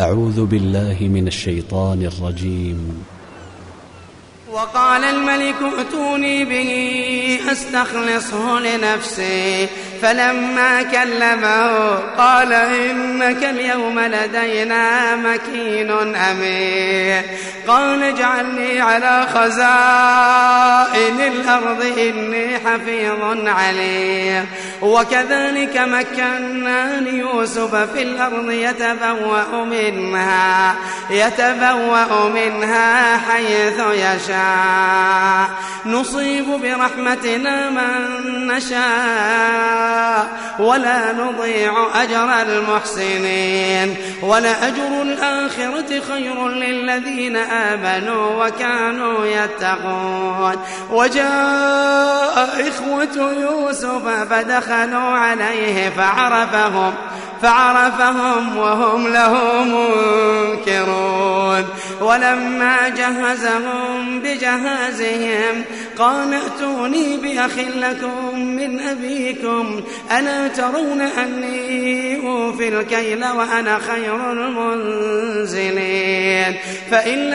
أعوذ بالله من الشيطان الرجيم. وقال الملك ائتوني به أستخلصه لنفسي. فلما كلمه قال إنك اليوم لدينا مكين أمين. قال اجعلني على خزائن الأرض إني حفيظ عليم. وكذلك مكنا ليوسف في الأرض يتبوأ منها يتبوأ منها حيث يشاء. نصيب برحمتنا من نشاء ولا نضيع أجر المحسنين. ولأجر الآخرة خير للذين آمنوا وكانوا يتقون. وجاء إخوة يوسف فدخلوا عليه فعرفهم فعرفهم وهم له منكرون. ولما جهزهم بجهازهم قال ائتوني بأخ لكم من أبيكم ألا ترون أني أوفي الكيل وأنا خير المنزلين؟ فإن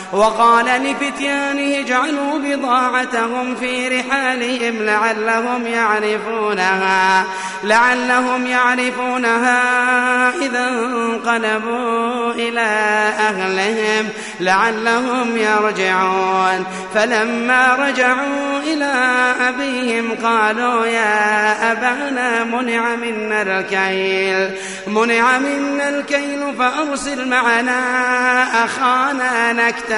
وقال لفتيانه اجعلوا بضاعتهم في رحالهم لعلهم يعرفونها لعلهم يعرفونها إذا انقلبوا إلى أهلهم لعلهم يرجعون. فلما رجعوا إلى أبيهم قالوا يا أبانا منع منا الكيل منع منا الكيل فأرسل معنا أخانا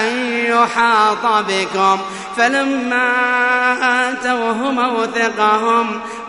أن يحاط بكم فلما آتوه موثقهم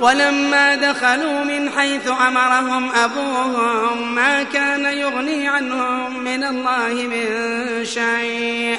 ولما دخلوا من حيث أمرهم أبوهم ما كان يغني عنهم من الله من شيء.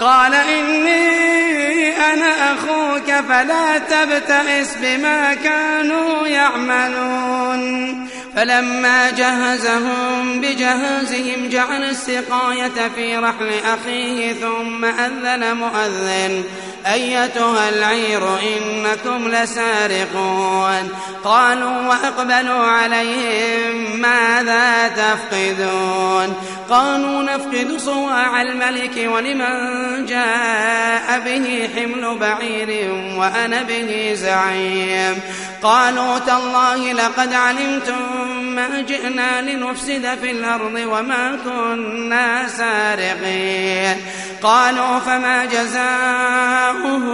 قال إني أنا أخوك فلا تبتئس بما كانوا يعملون. فلما جهزهم بجهازهم جعل السقاية في رحل أخيه ثم أذن مؤذن. أيتها العير إنكم لسارقون. قالوا وأقبلوا عليهم ماذا تفقدون؟ قالوا نفقد صواع الملك ولمن جاء به حمل بعير وأنا به زعيم. قالوا تالله لقد علمتم ما جئنا لنفسد في الأرض وما كنا سارقين. قالوا فما جزاؤه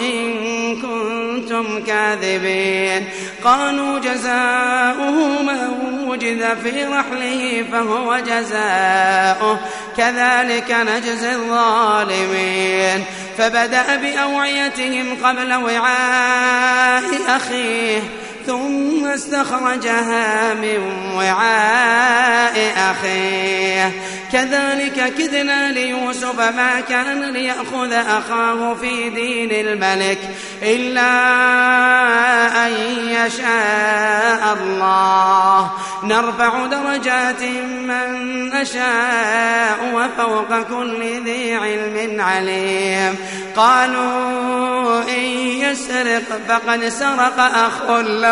إن كنتم كاذبين. قالوا جزاؤه من وجد في رحله فهو جزاؤه كذلك نجزي الظالمين. فبدأ بأوعيتهم قبل وعاء أخيه. ثم استخرجها من وعاء أخيه. كذلك كدنا ليوسف ما كان ليأخذ أخاه في دين الملك إلا أن يشاء الله. نرفع درجات من نشاء وفوق كل ذي علم عليم. قالوا إن يسرق فقد سرق أخ له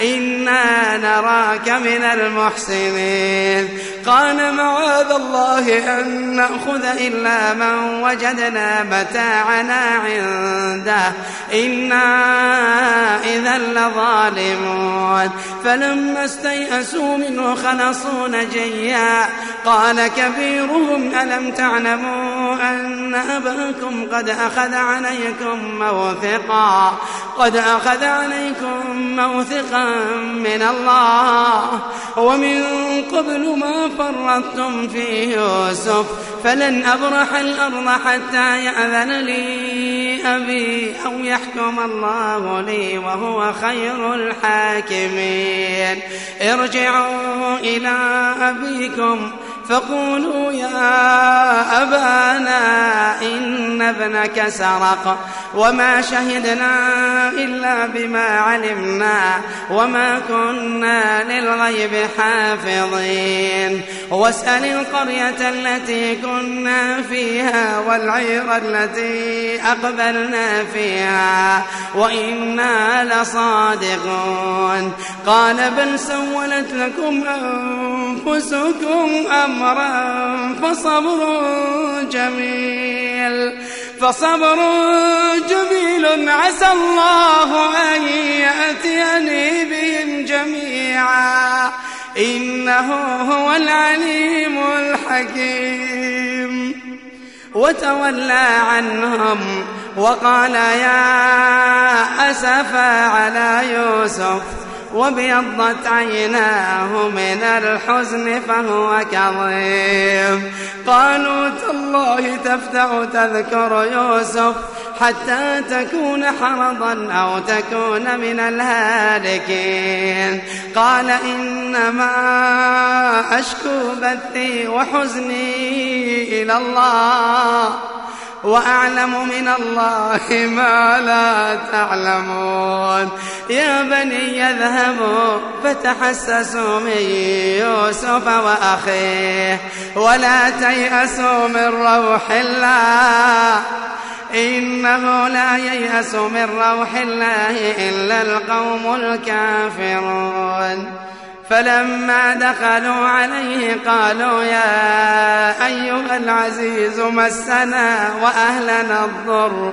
إنا نراك من المحسنين قال معاذ الله أن نأخذ إلا من وجدنا متاعنا عنده إنا إذا لظالمون فلما استيئسوا منه خلصوا نجيا قال كبيرهم ألم تعلموا أن أباكم قد أخذ عليكم موثقا قد أخذ عليكم موثقا من الله. ومن قبل ما فرطتم في يوسف فلن أبرح الأرض حتى يأذن لي أبي أو يحكم الله لي وهو خير الحاكمين. ارجعوا إلى أبيكم. فقولوا يا أبانا إن ابنك سرق وما شهدنا إلا بما علمنا وما كنا للغيب حافظين. واسأل القرية التي كنا فيها والعير التي أقبلنا فيها وإنا لصادقون. قال بل سولت لكم أنفسكم أمرا فصبر جميل فصبر جميل. عسى الله أن يأتيني بهم جميعا. إنه هو العليم الحكيم. وتولى عنهم وقال يا أسفا على يوسف. وابيضت عيناه من الحزن فهو كظيم. قالوا تالله تفتأ تذكر يوسف حتى تكون حرضا أو تكون من الهالكين. قال إنما أشكو بثي وحزني إلى الله. وأعلم من الله ما لا تعلمون. يا بني اذهبوا فتحسسوا من يوسف وأخيه ولا تيأسوا من روح الله. إنه لا ييأس من روح الله إلا القوم الكافرون. فلما دخلوا عليه قالوا يا أيها العزيز مسنا وأهلنا الضر.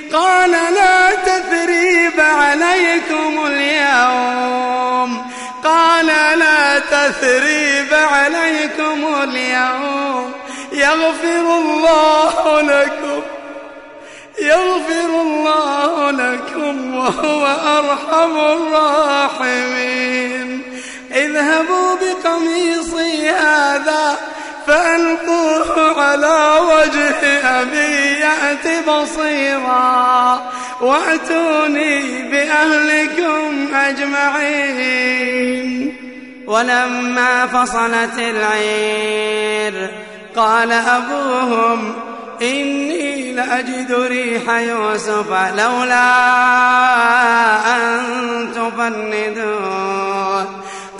قال لا تثريب عليكم اليوم. قال لا تثريب عليكم اليوم. يغفر الله لكم. يغفر الله لكم وهو أرحم الراحمين. اذهبوا بقميصي هذا فألقوه على وجه أبي بصيرا وأتوني بأهلكم أجمعين. ولما فصلت العير قال أبوهم إني لأجد ريح يوسف لولا أن تفندون.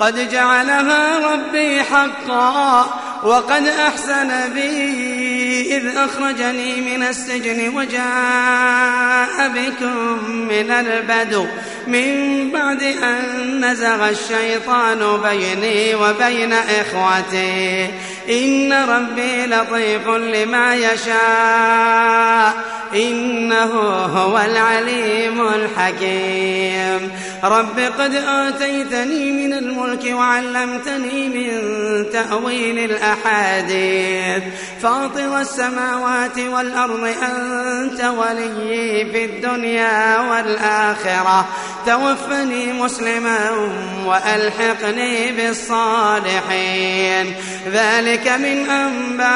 قد جعلها ربي حقا وقد أحسن بي إذ أخرجني من السجن وجاء بكم من البدو من بعد أن نزغ الشيطان بيني وبين إخوتي. إن ربي لطيف لما يشاء. إنه هو العليم الحكيم. رب قد آتيتني من الملك وعلمتني من تأويل الأحاديث فاطر السماوات والأرض أنت ولي في الدنيا والآخرة. توفني مسلما وألحقني بالصالحين. ذلك من أنباء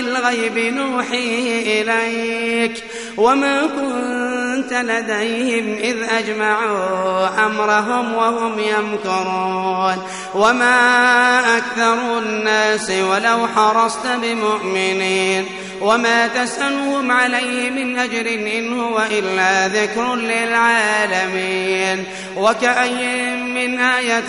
الغيب نوحيه إليك. وما كنت لديهم إذ أجمعوا أمرهم وهم يمكرون. وما أكثر الناس ولو حرصت بمؤمنين. وما تسألهم عليه من أجر إن هو إلا ذكر للعالمين. وكأي من آية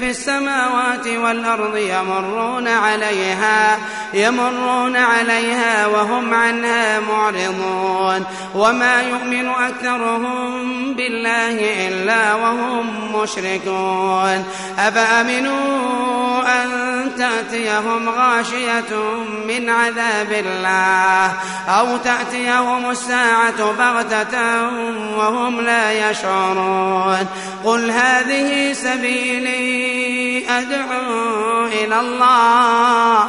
في السماوات والأرض يمرون عليها يمرون عليها وهم عنها معرضون. وما يؤمن أكثرهم بالله إلا وهم مشركون. أفأمنوا أن تأتيهم غاشية من عذاب الله؟ أو تأتيهم الساعة بغتة وهم لا يشعرون؟ قل هذه سبيلي أدعو إلى الله.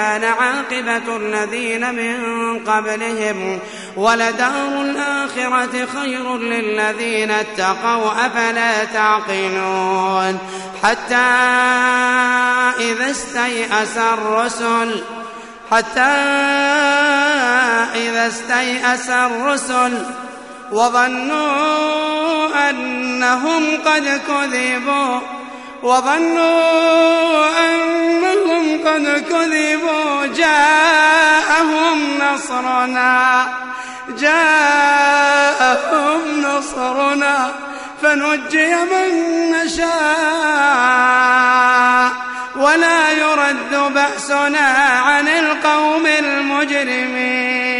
كان عاقبة الذين من قبلهم ولدار الآخرة خير للذين اتقوا أفلا تعقلون؟ حتى إذا استيأس الرسل حتى إذا استيأس الرسل وظنوا أنهم قد كذبوا. وظنوا أنهم قد كذبوا جاءهم نصرنا جاءهم نصرنا فنجي من نشاء. ولا يرد بأسنا عن القوم المجرمين.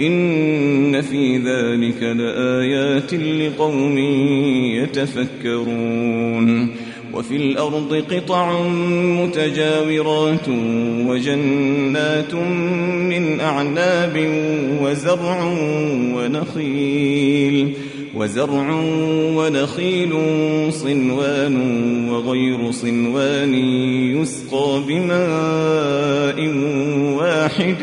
إن في ذلك لآيات لقوم يتفكرون وفي الأرض قطع متجاورات وجنات من أعناب وزرع ونخيل وزرع ونخيل صنوان وغير صنوان يسقى بماء واحد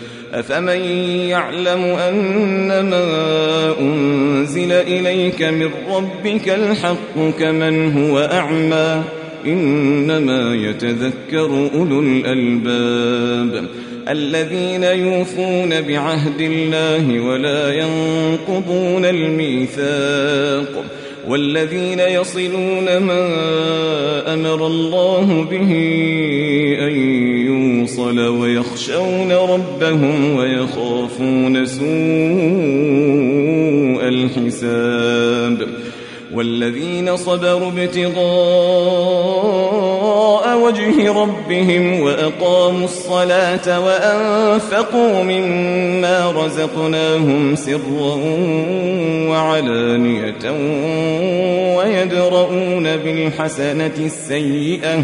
أفمن يعلم أن ما أنزل إليك من ربك الحق كمن هو أعمى إنما يتذكر أولو الألباب الذين يوفون بعهد الله ولا ينقضون الميثاق والذين يصلون ما أمر الله به أن يوصل ويخشون ربهم ويخافون سوء الحساب والذين صبروا ابتغاء وجه ربهم وأقاموا الصلاة وأنفقوا مما رزقناهم سرا وعلانية ويدرؤون بالحسنة السيئة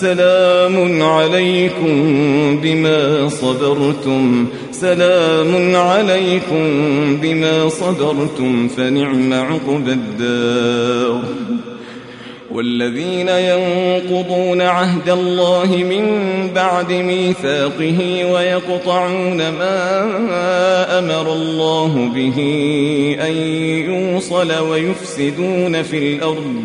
سلام عليكم بما صبرتم. سلام عليكم بما صبرتم فنعم عقب الدار. والذين ينقضون عهد الله من بعد ميثاقه ويقطعون ما أمر الله به أن يوصل ويفسدون في الأرض.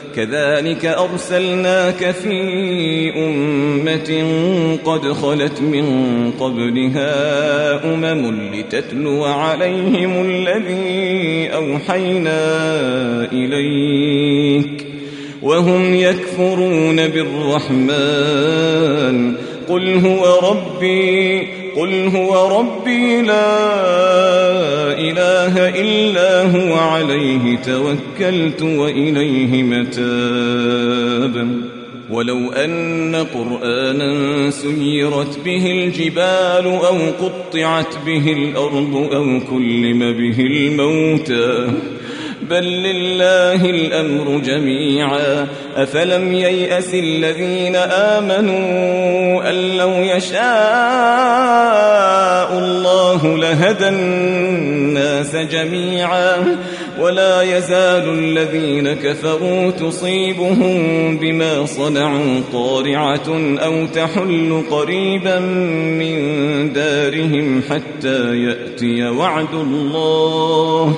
كذلك أرسلناك في أمة قد خلت من قبلها أمم لتتلو عليهم الذي أوحينا إليك وهم يكفرون بالرحمن قل هو ربي قل هو ربي لا إله إلا هو عليه توكلت وإليه متاب. ولو أن قرآنا سيرت به الجبال أو قطعت به الأرض أو كلم به الموتى. بل لله الأمر جميعا أفلم ييأس الذين آمنوا أن لو يشاء الله لهدى الناس جميعا ولا يزال الذين كفروا تصيبهم بما صنعوا طارعة أو تحل قريبا من دارهم حتى يأتي وعد الله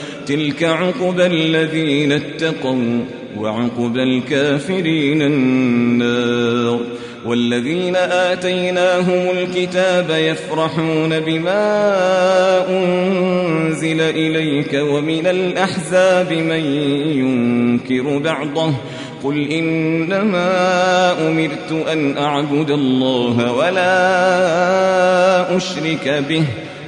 تلك عقبى الذين اتقوا وعقبى الكافرين النار والذين آتيناهم الكتاب يفرحون بما أنزل إليك ومن الأحزاب من ينكر بعضه قل إنما أمرت أن أعبد الله ولا أشرك به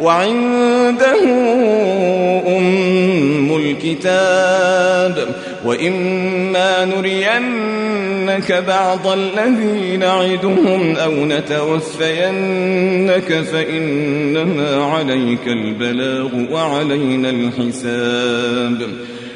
وعنده أم الكتاب وإما نرينك بعض الذي نعدهم أو نتوفينك فإنما عليك البلاغ وعلينا الحساب.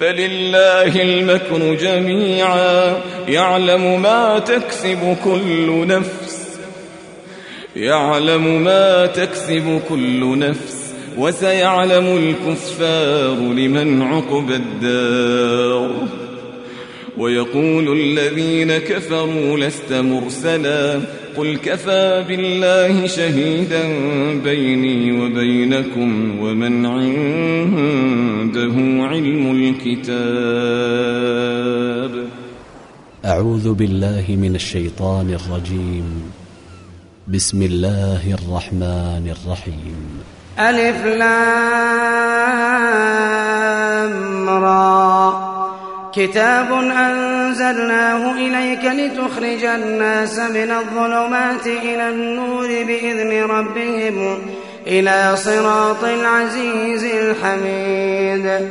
فلله المكر جميعا. يعلم ما تكسب كل نفس. يعلم ما تكسب كل نفس. وسيعلم الكفار لمن عقب الدار. ويقول الذين كفروا لست مرسلا قل كفى بالله شهيدا بيني وبينكم ومن عنده علم الكتاب. أعوذ بالله من الشيطان الرجيم. بسم الله الرحمن الرحيم. ألف لام را. كتاب أنزلناه إليك لتخرج الناس من الظلمات إلى النور بإذن ربهم إلى صراط العزيز الحميد.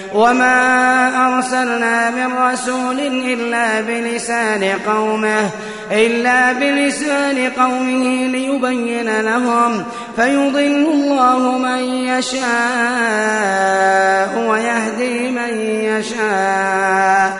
وما أرسلنا من رسول إلا بلسان قومه إلا بلسان قومه ليبين لهم فيضل الله من يشاء ويهدي من يشاء.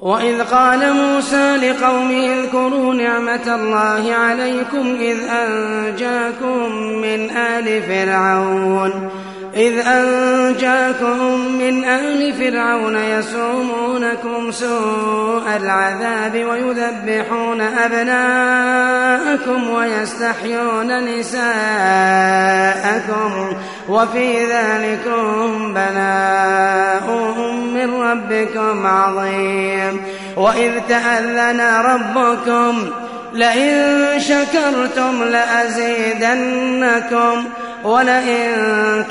وإذ قال موسى لقومه اذكروا نعمة الله عليكم إذ أنجاكم من آل فرعون. إذ أنجاكم من آل فرعون يسومونكم سوء العذاب ويذبحون أبناءكم ويستحيون نساءكم وفي ذلكم بلاء من ربكم عظيم. وإذ تأذن ربكم لئن شكرتم لأزيدنكم. ولئن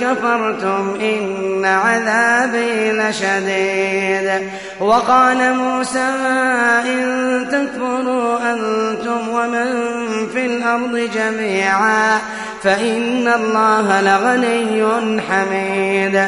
كفرتم إن عذابي لشديد. وقال موسى إن تكفروا أنتم ومن في الأرض جميعا فإن الله لغني حميد.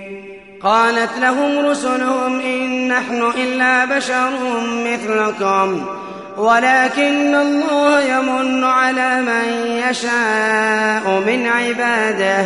قالت لهم رسلهم إن نحن إلا بشر مثلكم ولكن الله يمن على من يشاء من عباده.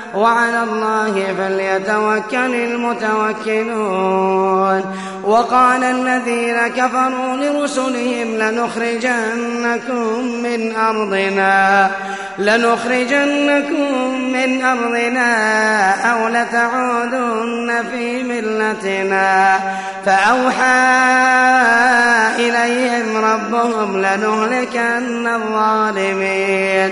وعلى الله فليتوكل المتوكلون. وقال الذين كفروا لرسلهم لنخرجنكم من أرضنا لنخرجنكم من أرضنا أو لتعودن في ملتنا. فأوحى إليهم ربهم لنهلكن الظالمين.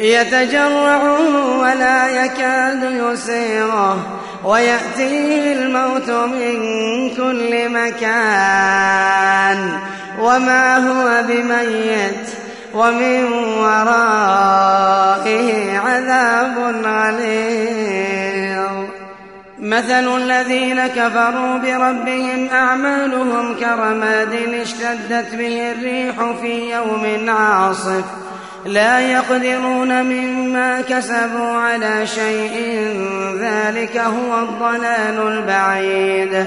يتجرع ولا يكاد يسيره ويأتيه الموت من كل مكان. وما هو بميت ومن ورائه عذاب غليظ مثل الذين كفروا بربهم أعمالهم كرماد اشتدت به الريح في يوم عاصف. لا يقدرون مما كسبوا على شيء. ذلك هو الضلال البعيد.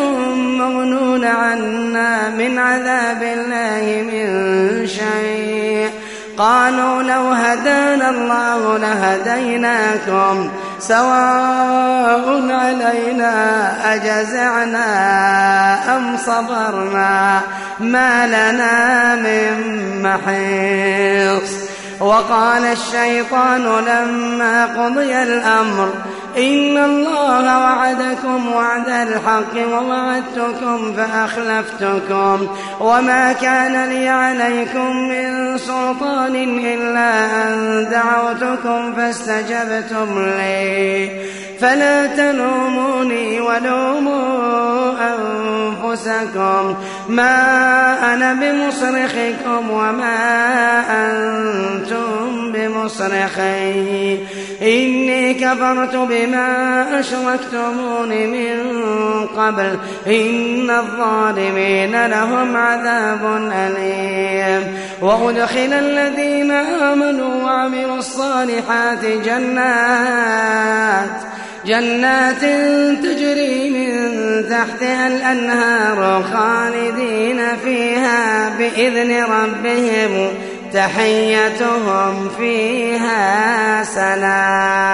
مغنون عنا من عذاب الله من شيء. قالوا لو هدانا الله لهديناكم سواء علينا أجزعنا أم صبرنا. ما لنا من محيص. وقال الشيطان لما قضي الأمر إن الله وعدكم وعد الحق ووعدتكم فأخلفتكم وما كان لي عليكم من سلطان إلا أن دعوتكم فاستجبتم لي. فلا تلوموني ولوموا أنفسكم. ما أنا بمصرخكم وما أنتم بمصرخي. إني كفرت بما أشركتمون من قبل إن الظالمين لهم عذاب أليم. وأدخل الذين آمنوا وعملوا الصالحات جنات جنات تجري من تحتها الأنهار خالدين فيها بإذن ربهم تحيتهم فيها سلام.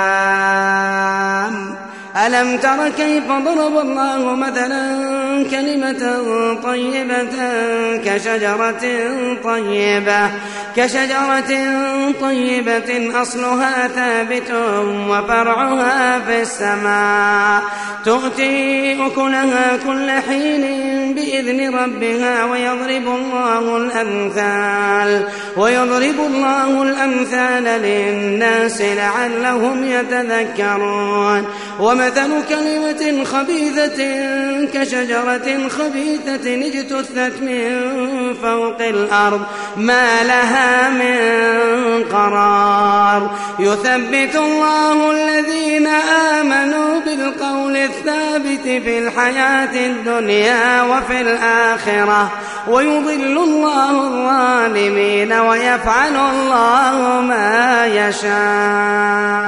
ألم تر كيف ضرب الله مثلا كلمة طيبة كشجرة طيبة كشجرة طيبة أصلها ثابت وفرعها في السماء. تؤتي أكلها كل حين بإذن ربها ويضرب الله الأمثال ويضرب الله الأمثال للناس لعلهم يتذكرون. ومثل كلمة خبيثة كشجرة خبيثة اجتثت من فوق الأرض ما لها من قرار. يثبت الله الذين آمنوا بالقول الثابت في الحياة الدنيا وفي الآخرة ويضل الله الظالمين ويفعل الله ما يشاء.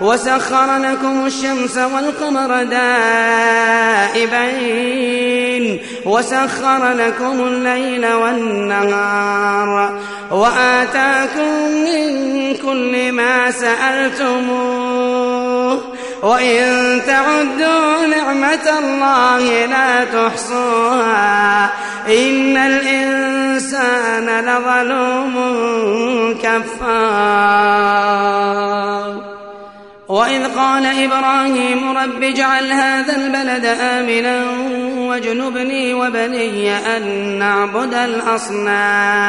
وسخر لكم الشمس والقمر دائبين وسخر لكم الليل والنهار وآتاكم من كل ما سألتموه وإن تعدوا نعمة الله لا تحصوها إن الإنسان لظلوم كفار. وإذ قال إبراهيم رب اجعل هذا البلد آمنا واجنبني وبني أن نعبد الأصنام.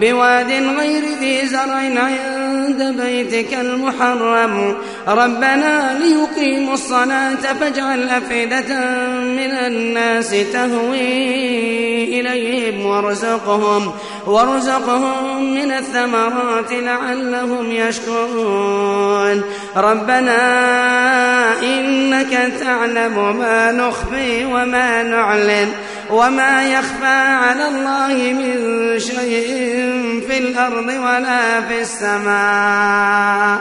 بواد غير ذي زرع عند بيتك المحرم. ربنا ليقيموا الصلاة فاجعل أفئدة من الناس تهوي إليهم وارزقهم وارزقهم من الثمرات لعلهم يشكرون. ربنا إنك تعلم ما نخفي وما نعلن. وما يخفى على الله من شيء في الأرض ولا في السماء.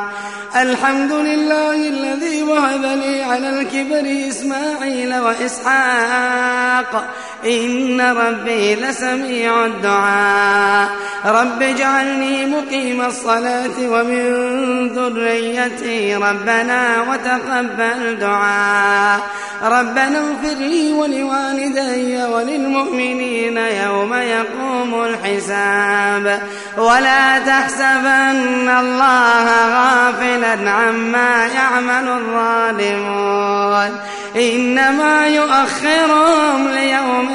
الحمد لله الذي وهب لي على الكبر إسماعيل وإسحاق. إن ربي لسميع الدعاء. رب اجعلني مقيم الصلاة ومن ذريتي ربنا وتقبل دعاء. ربنا اغفر لي ولوالدي وللمؤمنين يوم يقوم الحساب. ولا تحسبن الله غافلا عما يعمل الظالمون. إنما يؤخرهم ليوم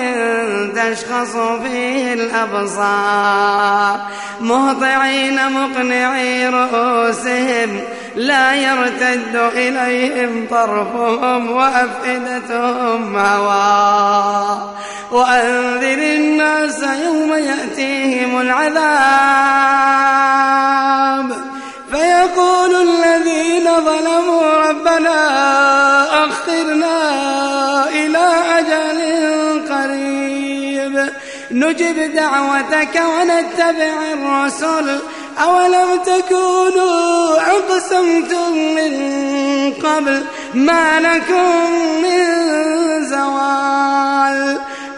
تشخص فيه الأبصار. مهطعين مقنعي رؤوسهم لا يرتد إليهم طرفهم وأفئدتهم هواء وأنذر الناس يوم يأتيهم العذاب. فيقول الذين ظلموا ربنا أخرنا إلى أجل قريب. نجب دعوتك ونتبع الرسل. أولم تكونوا أقسمتم من قبل ما لكم من زوال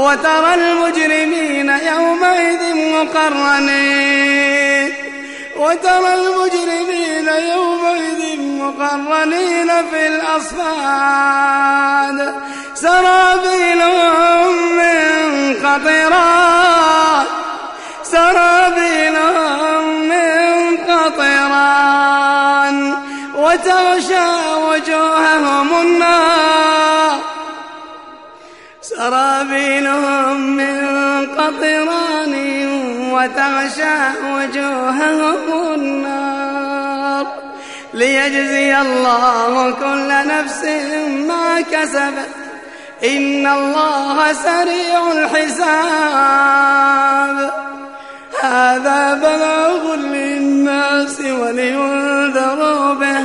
وترى المجرمين يومئذ مقرنين. وترى المجرمين يومئذ مقرنين في الأصفاد. سرابيلهم من قطران سرابيلهم من قطران. وتغشى وجوههم النار. سرابيلهم من قطران وتغشى وجوههم النار ليجزي الله كل نفس ما كسبت. إن الله سريع الحساب. هذا بلاغ للناس ولينذروا به.